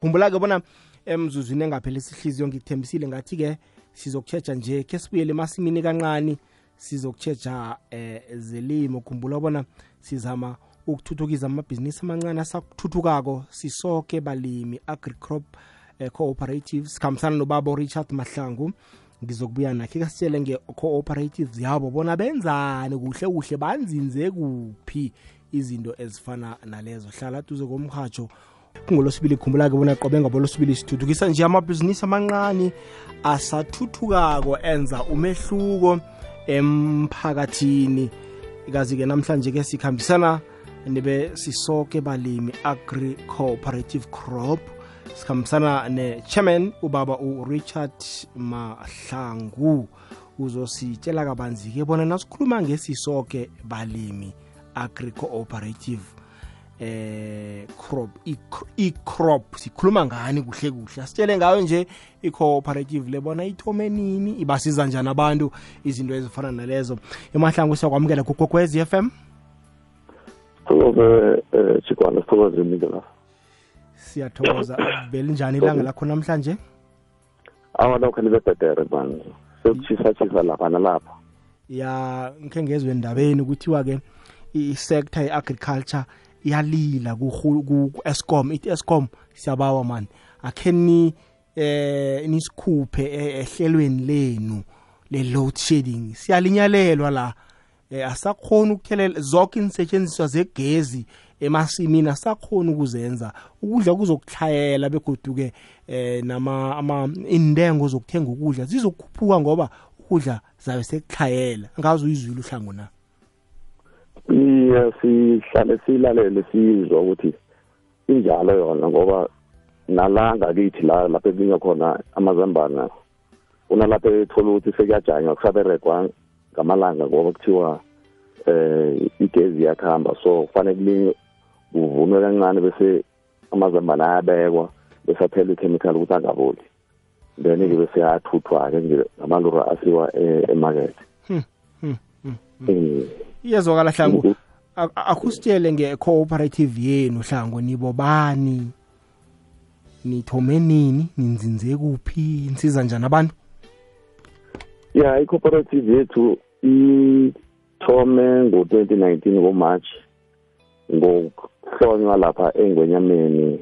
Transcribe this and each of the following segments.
khumbula-ke bona emzuzwini engapheli sihliziyo ngikuthembisile ngathi-ke sizokutshetsha nje khe sibuyele emasimini kancane sizokutshetsha eh zelimo. Khumbula bona sizama ukuthuthukisa amabhizinisi amancane asakuthuthukako sisoke balimi agricrop eh, cooperatives. Sikhambisana nobaba richard mahlangu ngizokubuya nakhe kasitshele nge-cooperatives yabo bona benzani kuhle kuhle banzinze kuphi izinto ezifana nalezo. Hlala duze komrhatsho kungolosibili khumbula-ke bona qobe ngabolosibili sithuthukisa nje amabhizinisi amancane asathuthukako enza umehluko emphakathini. Kazi-ke namhlanje ke sikhambisana nibe sisoke balimi agri cooperative crop. Sikhambisana ne-chairman ubaba urichard mahlangu. Uzositshela kabanzi-ke bona nasikhuluma ngesisoke balimi agri cooperative eh crop i-crop sikhuluma ngani kuhle kuhle? Asitshele ngayo nje i-cooperative lebona ithome nini? Ibasiza njani abantu izinto ezifana nalezo? Emahlangu siyakwamukela kugogwez f m. Thokoze um sithokozeni-ke lapha siyathokoza. Belinjani njani ilanga lakho namhlanje? Awa nokho nibebhedere manje. Sekutshisa-tshisa lapha nalapha. Ya ngikhe ngezwe endabeni kuthiwa-ke i-sector ye-agriculture iyalila ku-escom ithi escom siyabawa mani akhe ni eh nisikhuphe ehlelweni lenu le-load shedding. Siyalinyalelwa la. Eh asakhona ukuthelela zonke insetshenziswa zegezi emasimini asakhona ukuzenza. Ukudla kuzokuhlayela begoduke eh nama ama intengo zokuthenga ukudla zizokhuphuka ngoba ukudla zabe sekuhlayela ngazi uyizwile uhlango na sihlale silalele sizwa ukuthi injalo yona ngoba nala ngakithi la lapho ekulinywa khona amazambana unalapho ethola ukuthi sekuyajanywa kusaberegwa ngamalanga ngoba kuthiwa eh igezi iyakuhamba so kufanele kulinywe kuvunwe kancane bese amazambane ayabekwa bese aphela ichemical ukuthi angaboli. Then-ke bese ayathuthwa-ke nje ngamalura asiwa emakethe. Iyezwakala hlangu. Akusitshele nge-cooperative yenu hlangu nibo bani nithome nini? Ninzinze kuphi? Nsiza njani abantu? Ya i-cooperative yethu ithome ngo-2019 ngomarch ngokuhlonywa lapha engwenyameni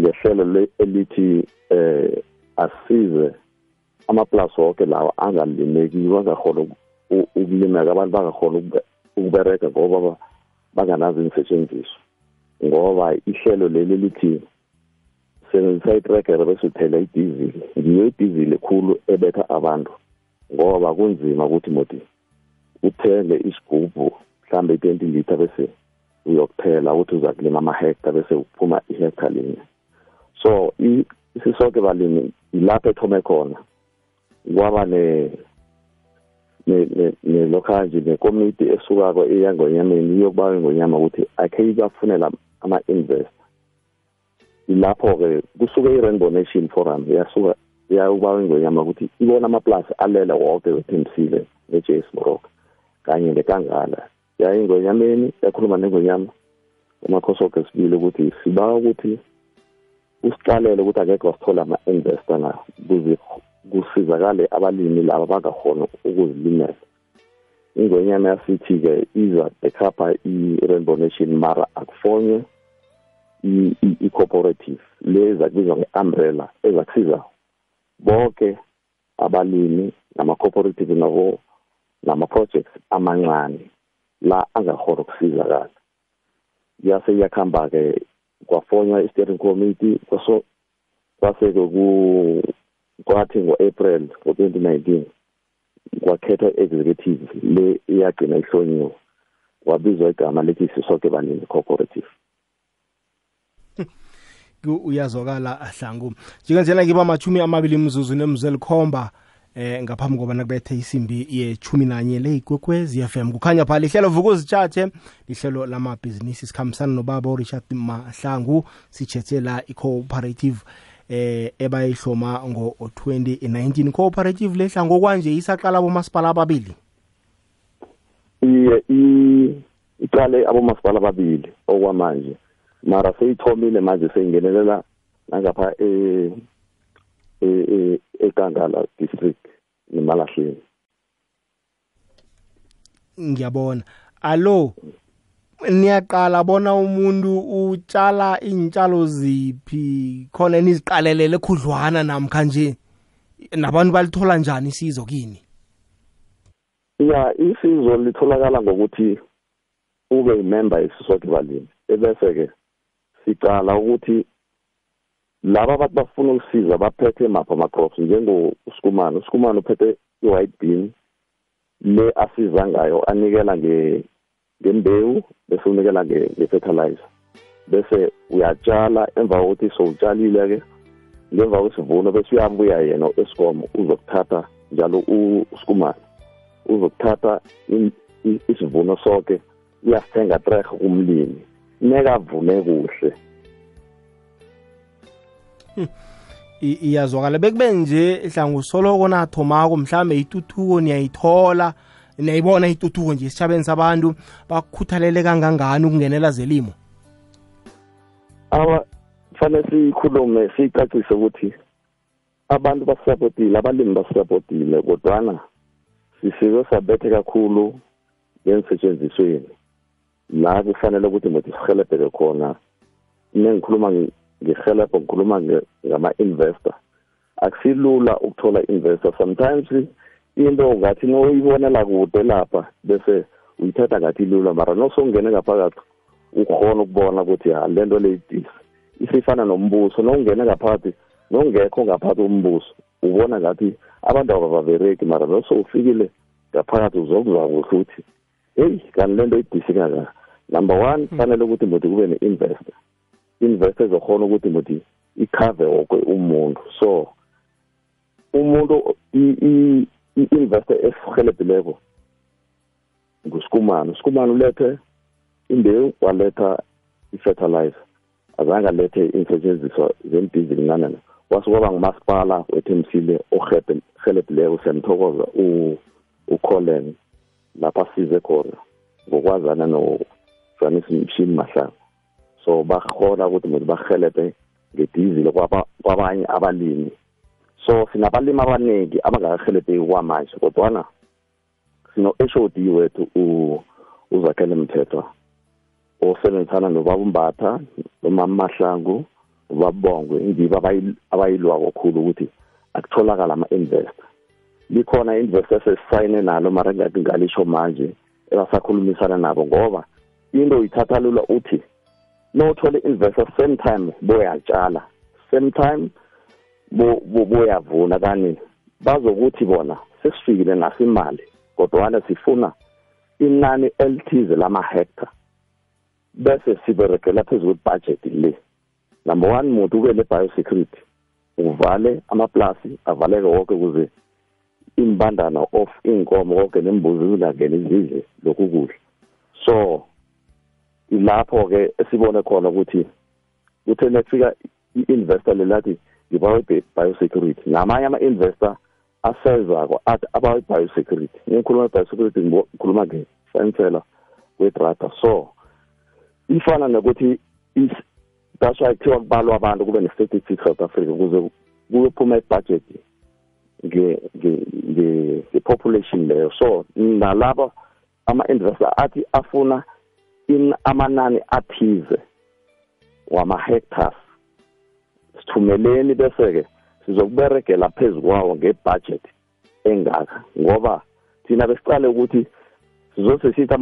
ngehlelo elithi eh asize amaplasi wonke lawa angalimekiwe angakhona ukulimeka abantu bangakhona ukubereka ngoba banganazo iinsetshenziswa ngoba ihlelo leli lithi sebenzisa itrekere bese uthela idizili. Ngiyo idizili ekhulu ebetha abantu ngoba kunzima ukuthi moti uthenge isigubhu mhlambe i-twenty litre bese uyokuthela ukuthi uza kulima amahekta bese uphuma ihekta linye. So isisoke balimi ilapho ethome khona kwaba ne nelokha nje nekomiti esukako eyangonyameni iyokuba ingonyama ukuthi akhe ibafunela ama-investor ilapho-ke kusuke i-rainbow nation forum yasuka yawuba ingonyama ukuthi ibona amaplasi alele wonke wethembisile ne-j smorok kanye nekangala. Yayingonyameni yakhuluma nengonyama umakhosoke sibili ukuthi siba ukuthi usicalele ukuthi akekho wasithola ama-investor na kusizakale abalimi laba bangakhona ukuzilimela. Ingonyama yasithi-ke iza ekhapha i-rainbow nation mara akufonywe i-cooperative le ezakubizwa nge-umbrella ezakusiza bonke abalimi nama-cooperative nabo nama-projects amancane la angakhona ukusizakala. Yase iyakuhamba-ke kwafonywa i-steering committee kwaso kwase-ke kwathi ngo-april ngo-twenty nineteen kwakhethwa i-executive le iyagcina ihlonyiwe. Wabizwa igama lithi sisoke balimi cooperative. Uyazwakala hlangu njenganjena ngiba amachumi amabili mzuzu nemzuzu elikhomba eh ngaphambi kobana kubethe isimbi yechumi nanye le igwekwezi FM kukhanya pha lihlelo vukuzitshathe lihlelo lamabhizinisi sikhambisana nobaba uRichard Mahlangu sichethe la i-cooperative eh ebayihloma ngo-2019 cooperative lehla ngokwanje isaqala abomasipala ababili? Iye iqale abomasipala ababili okwamanje. Mara seyithomile manje seyingenelela nangapha e e eKangala district nemalahleni. Ngiyabona. Alo niyaqala bona umuntu utshala intshalo ziphi? Khona niziqalelele khudlwana namkha nje nabantu balithola njani isizo kini? Ya isizo litholakala ngokuthi ube yimember yesisoke balimi. Ebese-ke sicala ukuthi laba abantu bafuna ukusiza baphethe maphi ama-crops njengosukumane usukumane uphethe i-white bean le asiza ngayo anikela ngembewu bese unikela nge-fertilizer. Bese uyatshala emva kokuthi sowutshalile-ke ngemva kwesivuno bese uyabuya yena escom uzokuthatha njalo usukumane uzokuthatha isivuno sonke uyasithenga trek kumlimi. Nekavune kuhle. Iyazwakala. Bekube nje hlanga usoloko nathomako mhlambe ituthuko niyayithola niyayibona ituthuko nje esitshabeni sabantu bakukhuthalele kangangani ukungenela zelimo? Aba fanele sikhulume siyicacise ukuthi abantu basisapotile abalimi basisapotile kodwana sisike sabethe kakhulu ngensetshenzisweni la kufanele ukuthi muthi sihelebheke khona nengikhuluma ngihelebho ngikhuluma ngama-investor akusilula ukuthola investor. Sometimes into ngathi noyibonela kude lapha bese uyithatha ngathi ilula mara nosongene ngaphakathi ukhona ukubona ukuthi ha le nto leyidisi isifana nombuso nokungene ngaphakathi nokungekho ngaphakathi kombuso ubona ngathi abantu abababereki mara nosowufikile ngaphakathi uzokuzwa kuhle ukuthi heyi kanti le nto idisi kangaka? Number one kufanele ukuthi muthi kube ne-investor. Investor ezokhona ukuthi muthi ikhave wonke umuntu. So umuntu i-investor esihelebhileko ngusikumane usikumane ulethe imbewu waletha i-fertilizer. Azange alethe iinsetshenziswa zemdizi kuncane wasukwaba ngumasipala wethemsile ohelebhileko siyamthokoza ucolen lapha asize khona ngokwazana nojanisi mshini mahlaba so bahona ukuthi manje bahelebhe ngedizili kwabanye abalimi. So sinabalimi abaningi abangakahelebheki kwamanje kodwana sino-HOD wethu uzakhele mthethwa osebenzisana nobaba umbatha nomama mahlangu ubabongwe ngibo abayilwako khulu ukuthi akutholakala ama-investor. Likhona i-investor esesisayine nalo mara ngathi ngalisho manje ebasakhulumisana nabo ngoba into uyithatha lula uthi nothole investor same time boyatshala same time boyavuna kani. Bazokuthi bona sesifikile naso imali kodwana sifuna inani elithize lama-hectare bese siberegela phezu kwebudget le. Number one muntu ube ne-biosecurity uvale amaplasi avaleke wonke ukuze imbandana of iy'nkomo konke nembuzi zingangeni zidle lokhu kudla. So ilapho-ke esibone khona ukuthi kuthe nekufika i-investor lelathi i-biosecurity namanye ama-investor asezako athi abawa i-biosecurity ngikhuluma i-biosecurity ngikhuluma ngesensela kwedrata so ifana nokuthi that's why kuthiwa kubalwa abantu kube ne-statistics south africa ukuze kuyophuma ibudget nge-population leyo. So nalabo ama-investor athi afuna in amanani athize wama-hectares. Sithumeleni bese-ke sizokuberegela phezu kwawo ngebudget engaka. Ngoba thina besicale ukuthi sizose sithi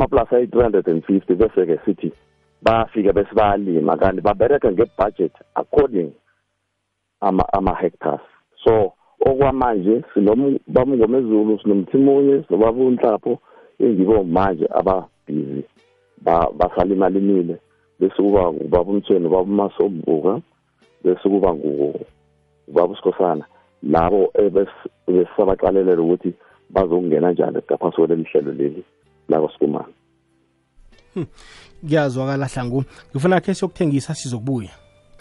hundred and fifty bese-ke sithi bafike bese bayalima kanti babereka ngebudget according ama-hectares. So okwamanje sinomngomezulu sinomthimunye sinobaba unhlapho engibo manje ababhizi basalima limile bese kuba ubaba umthweni ubaba umasobuka. Bese kuba ngubaba usikhosana labo besabaqalelela ukuthi bazokungena njani ngaphasi kwaleli hlelo leli lakosikumana kuyazwakala hlangu. Ngifuna khe siyokuthengisa sizokubuya.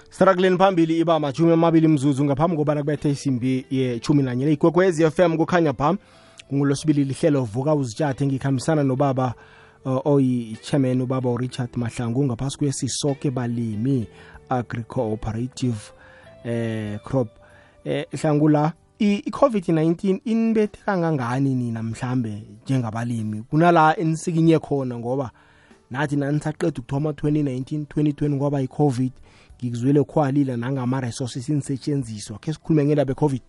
Sitarakuleni phambili iba majumi amabili mzuzu ngaphambi kobana kubethe isimbi yechumi nanye. Igwegwezi FM kukhanya pha ngulosibili lihlelo vuka uzitshathe ngikhambisana nobaba uh, oyi-chairman ubaba urichard mahlangu ngaphasi kwesisoke balimi agri cooperative eh crop. Eh hlangula i-COVID-19 inibethe kangangani nina mhlambe njengabalimi? Kunala enisikinye khona ngoba nathi nanisaqeda ukuthoma 2019 2020 ngoba i-COVID ngikuzwile khwalile nangama-resources inisetshenziswa khe sikhulume ngendaba e-COVID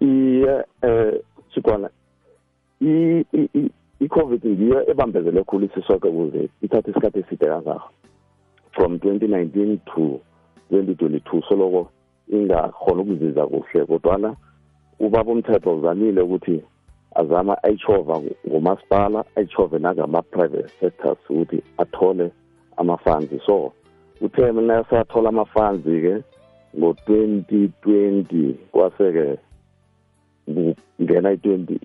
iye eh sikwana i-COVID ngiyo ebambezele khulu isisoke ukuze ithathe isikhathi eside kangaka from 2019 to 2022 soloko ingakhona ukuziza kuhle kodwana ubaba umthetho uzamile ukuthi azama ayichova ngomasipala ayichove nangama-private sectors ukuthi athole ama-funds. So uthe mina sathola ama-funds-ke ngo-2020 kwase-ke ngena i-20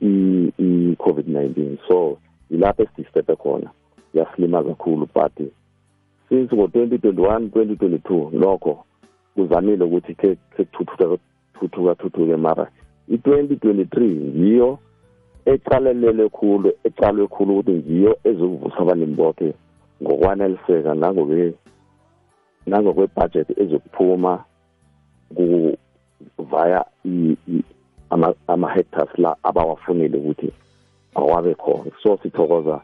i-covid-19 so yilapho esidistebe khona yasilima kakhulu but since ngo-2021 2022 lokho kuzamile ukuthi ke kuthuthuka thuthuka thuthuke mara. I-2023 yiyo ecalelele khulu ecalwe khulu ukuthi ngiyo ezokuvusa abalimi bonke ngokwaneliseka nangobe nangokwe-budget ezokuphuma via ama-hectares la abawafunile ukuthi awabe khona. So sithokoza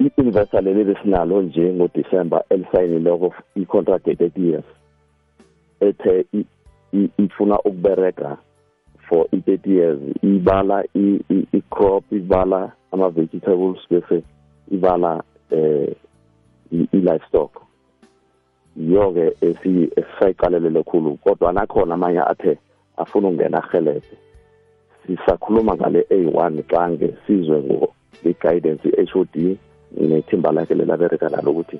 i-investor leli besinalo nje ngodisemba elisayinileko i-contract ye-thirty years ethe ifuna ukubereka for i-thirty years. Ibala i-crop ibala ama-vegetables bese ibala eh i-livestock. Yiyo-ke esisayiqalelele khulu kodwa nakhona amanye athe afuna ukungena ahelebhe sisakhuluma ngale A1 xange sizwe nge-guidance i-HOD nethimba lakhe lelabereka nalo ukuthi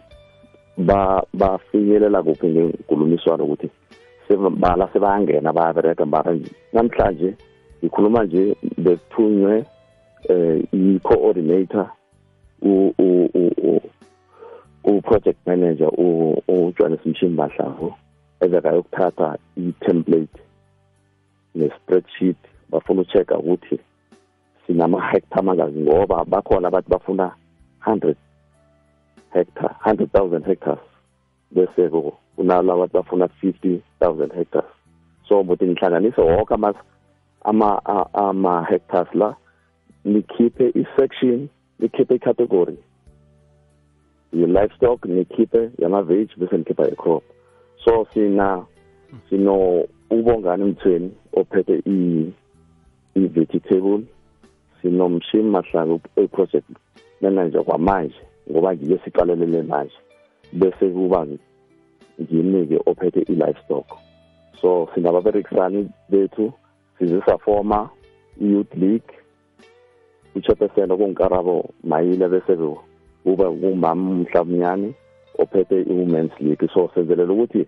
bafinyelela kuphi ngenkulumiswano ukuthi bala sebangena bayabereka mara namhlanje ngikhuluma nje bekuthunywe eh i-coordinator u-project manager ujohannes mshini mahlangu ezekayokuthatha i-template ne-spreadsheet bafuna ucheck ukuthi sinama-hectare amangaki ngoba bakhona abathi bafuna 100 hectare 100,000 hectares. Bese kunala abathi bafuna 50,000 hectares. So mbuthi nihlanganise wonke ama ama hectares la nikhiphe i-section nikhiphe i-category ye-livestock nikhiphe yama-veg bese nikhipha i-crop. So sina sino ubongani mthweni ophethe i-vegetable sinomshini mahlanga e-project. Manager kwamanje ngoba ngiyo siqalelele manje. Bese kuba ngimike ophethe i-livestock. So sinababerekisani bethu sizisafoma i-youth league uchairperson okungikarabo mayile bese kuba ngumama mhlawumnyani ophethe i-women's league. So senzelela ukuthi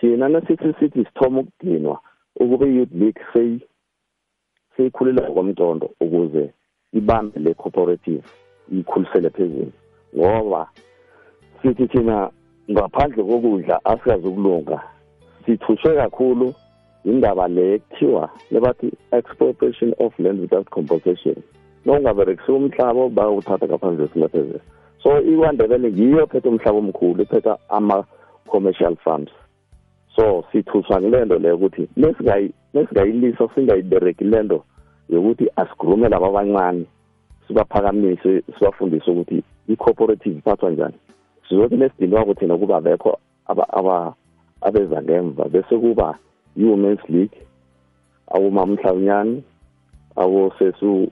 thina nasithi sithi sithoma ukudinwa ukube i-youth league seyi seyikhulela komntondo ukuze ibambe le cooperative ikhulisele phezulu. Ngoba sithi thina ngaphandle kokudla asikazi ukulunga sithushwe kakhulu indaba le kuthiwa lebathi expropriation of land without compensation. Nokungaberekisi umhlaba bayawuthatha ngaphandle kwesingaphezulu so ikwandebele ngiyo phethe umhlaba omkhulu iphethe ama-commercial farms. So sithuswa ngile nto leyo ukuthi nesingayilisa singayibereki le nto yokuthi asigurume laba abancane. Sibaphakamise sibafundise ukuthi i-cooperative iphathwa njani. Sizothi nesidinwako thina kuba bekho abeza ngemva bese kuba i-women's league awumama mhlawunyani awosesu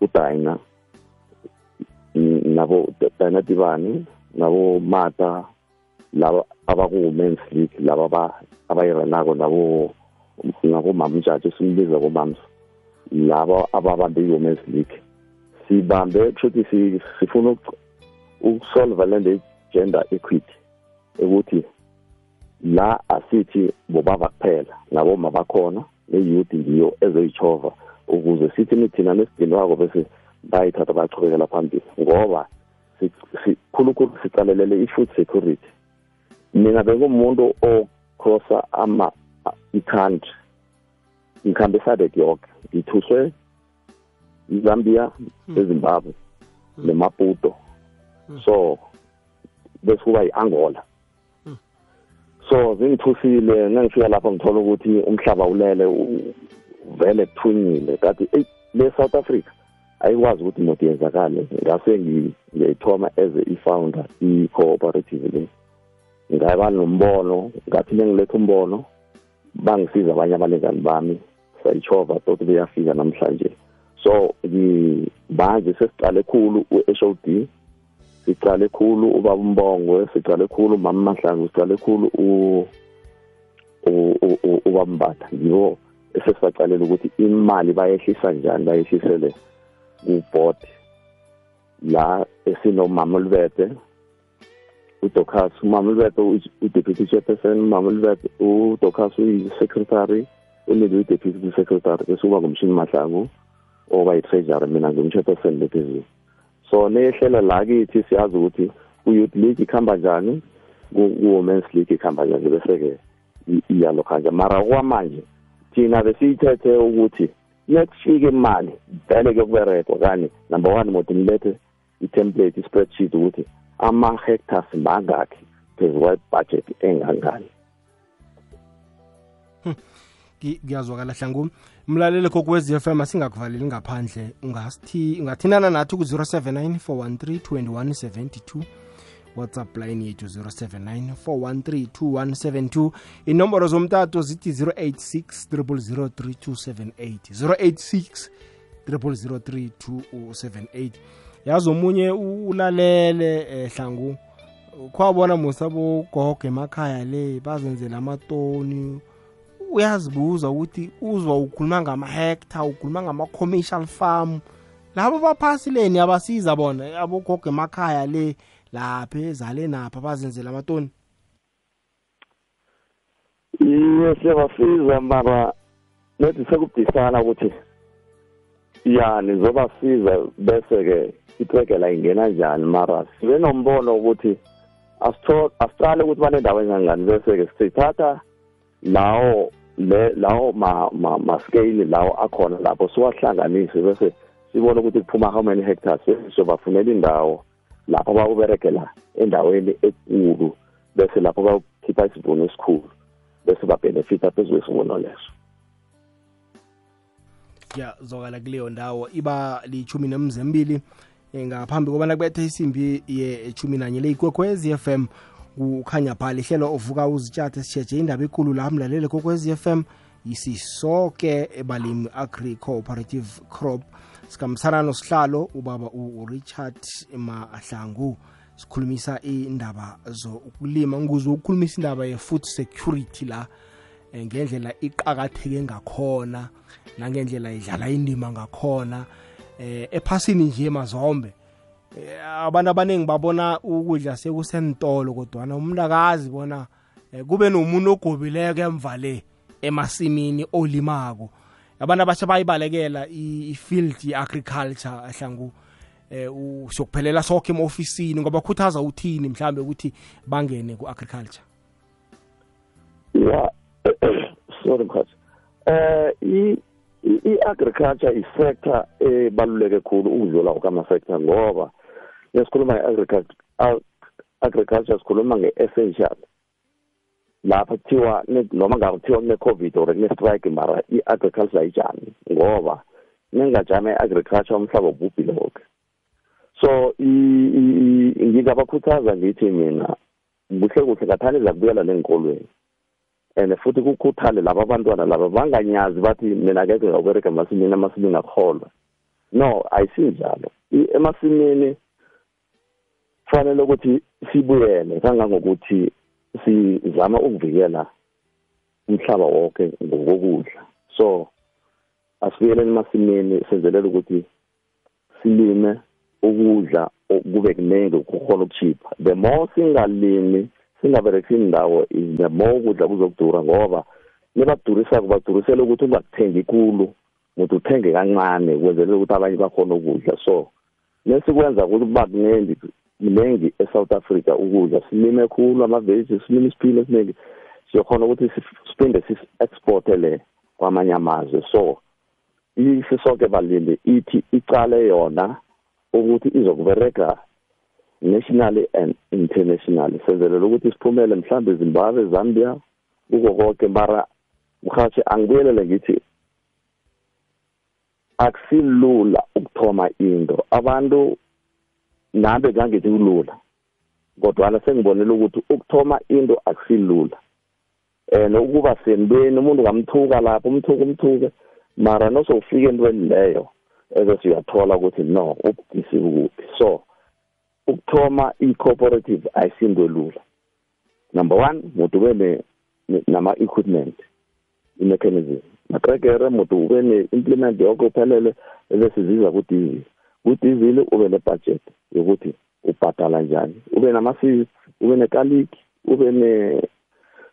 udina nabo dina dibani nabo mata laba abaku-women's league laba abayiranako nabo nabomama mjaji simbiza bomams labo ababambe i-women's league. Sibambe kushuthi sifuna ukusolva lento gender equity ukuthi la asithi bobaba kuphela naboma bakhona ne-youth ngiyo ezoyichova ukuze sithi nithina nesidinwako bese bayithatha bachubekela phambili. Ngoba khulukhulu sicalelele i-food security. Mina bengumuntu ocrossa ama i-country. Ngikhambe isadek yoke. Ngithuswe izambia ezimbabwe nemaputo. So bese kuba yi-angola so zingithusile nangifika lapho ngithola ukuthi umhlaba ulele vele kuthunyile kanti eyi le South Africa ayikwazi ukuthi imoto yenzakale. Ngase ngiyayithoma as i-founder i-cooperative le. Ngaba nombono ngathi bengiletha umbono bangisiza abanye abalingani bami. Sayichova tot beyafika namhlanje. So manje sesiqale khulu u-HOD siqale khulu ubaba umbongo siqale khulu mama mahlangu siqale khulu ubaba mbatha yibo esesibaqalela ukuthi imali bayehlisa njani bayehlisele ku-board la esinomama olubete udocas umama olubete u-deputy chairperson umama olubete udocas uyi-secretary unidi uyi-deputy secretary bese uba ngumshini mahlangu oba yi-treasury mina ngumchairperson lephezulu so nehlela la kithi siyazi ukuthi ku-youth league ikhamba njani ku-women's league ikhamba njani bese-ke iyalokha nje. Mara kwamanje thina besiyithethe ukuthi nekufika imali vele kuyokuberekwa kani number one modi nilethe i-template i-spreadsheet ukuthi ama-hectares mangakhi phezu kwebudget engangani. Kuyazwakala hlangu mlaleli kokwez f m asingakuvaleli ngaphandle ungathinana nathi ku-079 413 2172 whatsapp line yethu 079 413 2172 inomboro zomtato zithi 086 0003278 086 0003278 yazi omunye ulalele eh, hlangu khwabona musa bogogo emakhaya le bazenzela amatoni uyazibuza ukuthi uzwa ukhuluma ngama-hectare ukhuluma ngama-commercial farm. Labo baphasileni abasiza bona abogogo emakhaya le lapha ezale napha bazenzela amatoni? Iye siyabasiza mara nethi sekubudisana ukuthi ya nizobasiza bese-ke itregela ingena njani mara? Sibe nombono ukuthi asicale ukuthi banendawo engangani bese-ke sithatha lawo le lawo ma ma, ma scale lawo akhona lapho siwahlanganise bese sibone ukuthi kuphuma how many hectares sizobafunela indawo lapho bakuberegela endaweni enkulu bese lapho bakhipha isivuno esikhulu bese babhenefita phezu kwesivuno leso. Ya zokala kuleyo ndawo iba lichumi nemzembili ngaphambi kobana kubethe isimbi yechumi nanye le ikwekwezi FM kukhanya phala ihlelo ovuka uzitshathe sitsheje indaba ekulu la mlalele kokwezi FM yisisoke ebalimi agri cooperative crop. Sikamsarano sihlalo ubaba uRichard Mahlangu sikhulumisa indaba zokulima. Nguzwe ukukhulumisa indaba ye-food security la ngendlela iqakatheke ngakhona nangendlela idlala indima ngakhona eh ephasini nje mazombe abantu abaningi babona ukudla sekusentolo kodwana umuntu akazi bona kube nomuntu ogobileko emva le emasimini olimako. Abantu abasha bayibalekela i-field ye-agriculture ahlangu eh siyokuphelela sonke ema-ofisini ngoba khuthaza uthini mhlambe ukuthi bangene ku-agriculture? Ya sorry mkhathi. Eh i-agriculture isector ebaluleke khulu ukudlula kwama-sector ngoba nesikhuluma nge-agriculture agriculture sikhuluma nge-essential. Lapha kuthiwa noma ngabe kuthiwa kune-covid or kune-strike mara i-agriculture ayijami ngoba ningajama i-agriculture umhlaba ubhubhile woke so ngingabakhuthaza ngithi mina kuhle kuhle kathani zakubuyela neenkolweni. And futhi kukhuthale laba abantwana laba banganyazi bathi mina ngeke ngawubereka emasimini amasimini akholwa. No ayisinjalo emasimini kufanele ukuthi sibuyele kangangokuthi sizama ukuvikela umhlaba wonke ngokokudla. So asibuyeleni emasimini senzelela ukuthi silime ukudla kube kuningi kukhona ukuchipha the more singalimi singaberekisi indawo the more ukudla kuzokudura ngoba nibakudurisako badurisela ukuthi ungakuthengi kulu muthi uthenge kancane kwenzelela ukuthi abanye bakhona ukudla. So nesikwenza ukuthi kuba kuningi kuningi eSouth Africa ukudla. Silime khulu amaveji silime isiphila esiningi siyokhona ukuthi siphinde si-exporte le kwamanye amazwe. So isisonke balindi ithi icale yona ukuthi izokubereka nationally and internationally. Senzelela ukuthi siphumele mhlambe ezimbabwe zambia kuko konke mara mhathi angibuyelele ngithi akusilula ukuthoma into. Abantu nabe kangithi kulula kodwa sengibonela ukuthi ukuthoma into akusilula. And ukuba sembeni umuntu ngamthuka lapho umthuka umthuke mara nosowufika entweni leyo ebese uyathola ukuthi no ubudisi bukuphi. So ukuthoma i-cooperative ayisinto elula number one mutu ube nama-equipment i-mechanism. Matrekere mutu ube ne-implement yonke uphelele ebese ziza kudizili kudizili ube ne-budget yokuthi ubhadala njani. Ube nama-seeds ube nekaliki ube ne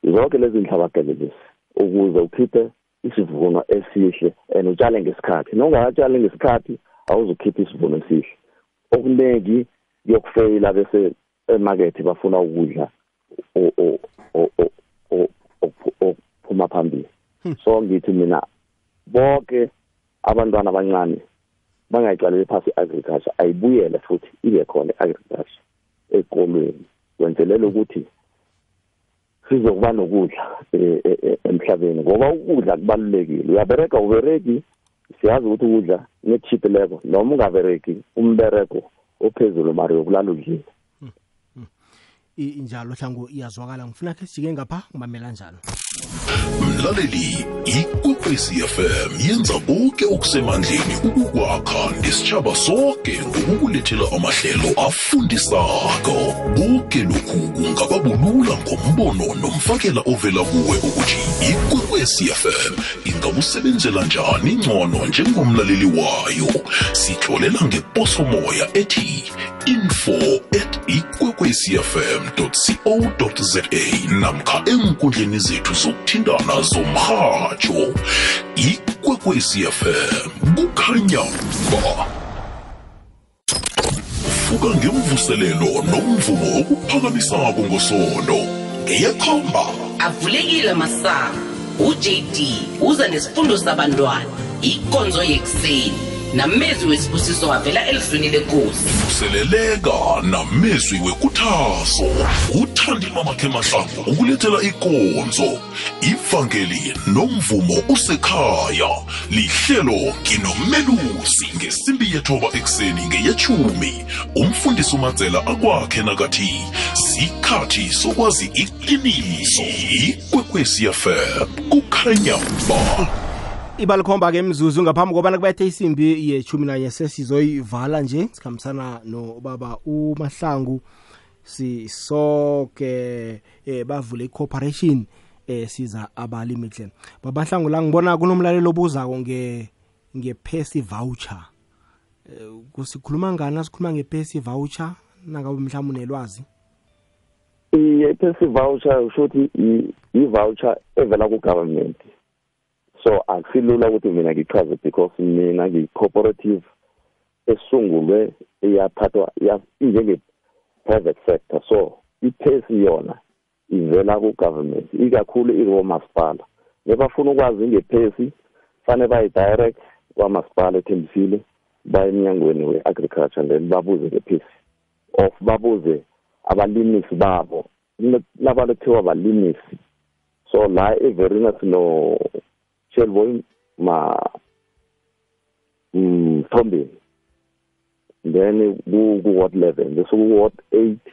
zonke lezi nhlabakele lezi ukuze ukhiphe isivuno esihle and utshale ngesikhathi. Nongakatshali ngesikhathi awuzukhipha isivuno esihle. Okuningi kuyokufeyila bese emakethe bafuna ukudla okuphuma phambili. Hmm. so ngithi mina bonke abantwana abancane bangayicaleli phasi i-agriculture ayibuyele futhi ibe khona i-agriculture ekolweni kwenzelela ukuthi sizokuba nokudla e, e, e, emhlabeni ngoba ukudla kubalulekile. Uyabereka ubereki siyazi ukuthi ukudla ne-cheap level noma ungabereki umbereko ophezulu mari yokulala udlile. Injalo hlangu iyazwakala. Ngifuna khe sijike ngapha ngimamela njalo. Mlaleli ikwekwezi fm yenza konke okusemandleni ukukwakha nesitshaba sonke ngokukulethela amahlelo afundisako. Konke lokhu kungaba bulula ngombono nomfakela ovela kuwe ukuthi ikwekwezi fm ingakusebenzela njani ngcono njengomlaleli wayo. Sitlolela ngeposomoya ethi info at ikwekwecfm co za namkha enkundleni zethu zokuthindana zomrhatsho ikwekwecfm kukhanya ba. Vuka ngemvuselelo nomvumo okuphakamisako ngosondo ngeyekhomba. Avulekile masango ujd uza nesifundo sabantwana ikonzo yekuseni. Namezwi wesibusiso wavela elizwini lenkosi. Vuseleleka namezwi wekuthaso. Uthandi mamakhe mahlangu ukulethela ikonzo. Ivangeli nomvumo usekhaya. Lihlelo nginomelusi ngesimbi yethoba ekuseni ngeyechumi umfundisi umadzela akwakhe nakathi sikhathi sokwazi iqiniso. Ikwekwesiyafm kukhanya ba. Ibalikhomba ke mzuzu ngaphambi kobana kubethe isimbi yechumi nanye sesizoyivala nje sikhambisana nobaba umahlangu sisoke eh, bavule i-corporation eh, siza abalimi hle babahlangu la ngibona kunomlalelo obuzako nge ngepesi voucher eh, kusikhuluma ngani sikhuluma ngepesi voucher nangabe mhlawumbe unelwazi i-pesi voucher usho ukuthi i-voucher evela ku-government so akusilula ukuthi mina ngichaze because mina ngiyi-cooperative esungulwe iyaphathwa njenge-private sector. So iphesi yona ivela ku-government ikakhulu ikomasipala nebafuna ukwazi ngephesi fanele bayi-direct kwamasipala ethembisile baye emnyangweni we-agriculture then babuze ngephesi of babuze abalimisi babo. Labantu kuthiwa balimisi. So la everina sino Shelboy ma mthombeni then ku-ward eleven bese ku-ward eight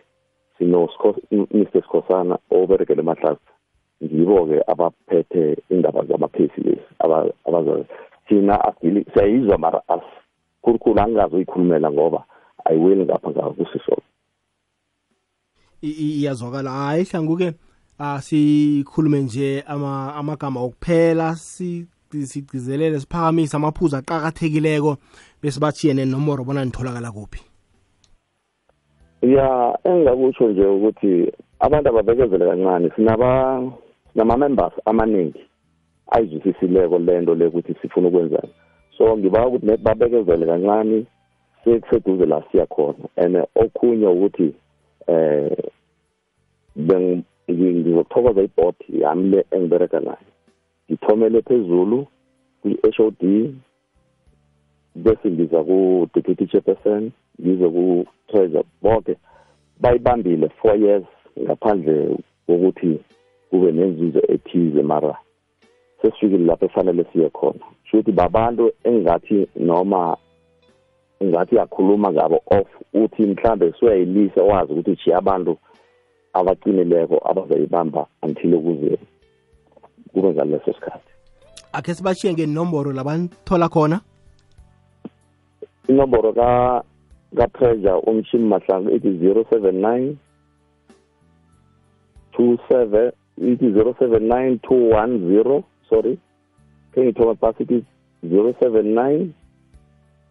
sino Mr Sikhosana oberekele emahlasa ngibo-ke abaphethe indaba zamaphesi abazazi thina siyayizwa mara asikhulukhulu angingazi uyikhulumela ngoba ayiweli ngapha ngakusisona iyazwakala hayi hlangu-ke asikhulume nje ama amagama okuphela sigcizelele siphakamise amaphuzu aqakathekileko bese bachiye nenomboro bona nitholakala kuphi. Ya engingakutsho nje ukuthi abantu ababekezele kancane sinaba sinama-members amaningi ayizwisisileko lento le ukuthi sifuna ukwenzani. So ngiba ukuthi babekezele kancane sekuseduze la siya khona. And okhunye ukuthi eh ngizokuthokoza ibhod yami le engibereka nayo. Ngithomele phezulu kwi-HOD bese ngiza ku-deputy chairperson ngize ku-treasure bonke bayibambile four years ngaphandle kokuthi kube nenzuzo ethize mara sesifikile lapho efanele siye khona. Sho ukuthi babantu engathi noma ngathi yakhuluma ngabo off uthi mhlambe suyayilisa wazi ukuthi jiya abantu abaqinileko abazayibamba until ukuze kube ngaleso sikhathi. Akhe sibashiye ngenomboro labanithola khona? Inomboro ka ka-treasure umshini mahlangu ithi 079 27 ithi 079 210 sorry. Kengithoma phasi ithi 079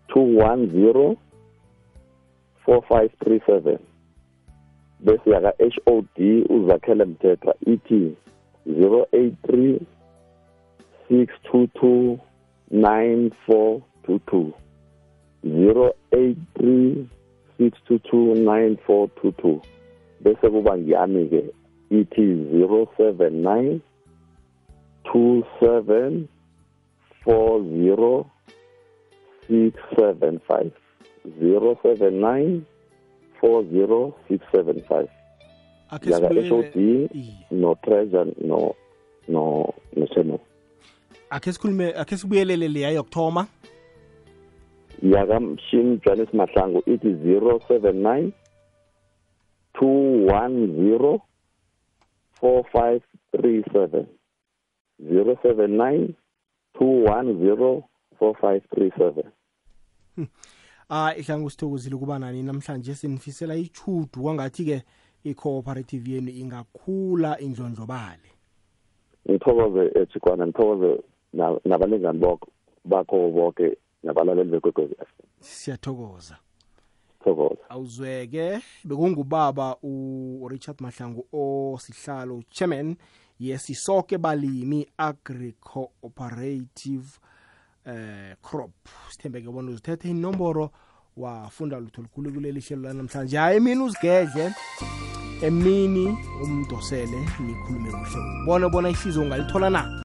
210 4537 bese yaka HOD uzakhele mthetha ithi 083 622 9422 083 622 bese kuba ngiyami ke ithi 079 27 40 675 079 40 675 akhe yaka sibuyele- HOD Iye. no treasure no no no channel akhe sikhulume akhe sibuyelele leya yokuthoma yaka mshini Johannes Mahlangu ithi 079 210 4537 079 210 4537 ah ihlangu sithokozile ukuba nani? Namhlanje sinifisela ichudu kwangathi-ke i-cooperative yenu ingakhula indlondlobale. Ngithokoze echikwana ngithokoze na- nabalingani bok- bakho bonke nabalaleli bekwekwezi FM siyathokoza. Thokoza. Awuzweke bekungubaba uRichard Mahlangu osihlalo chairman yesisoke balimi agri cooperative eh crop. Sithembeke bona uzithethe inomboro wafunda lutho lukhulu kuleli hlelo lanamhlanje. Hayi emini uzigedle emini umdosele nikhulume kuhle. Bona bona ihliziyo ungalithola na?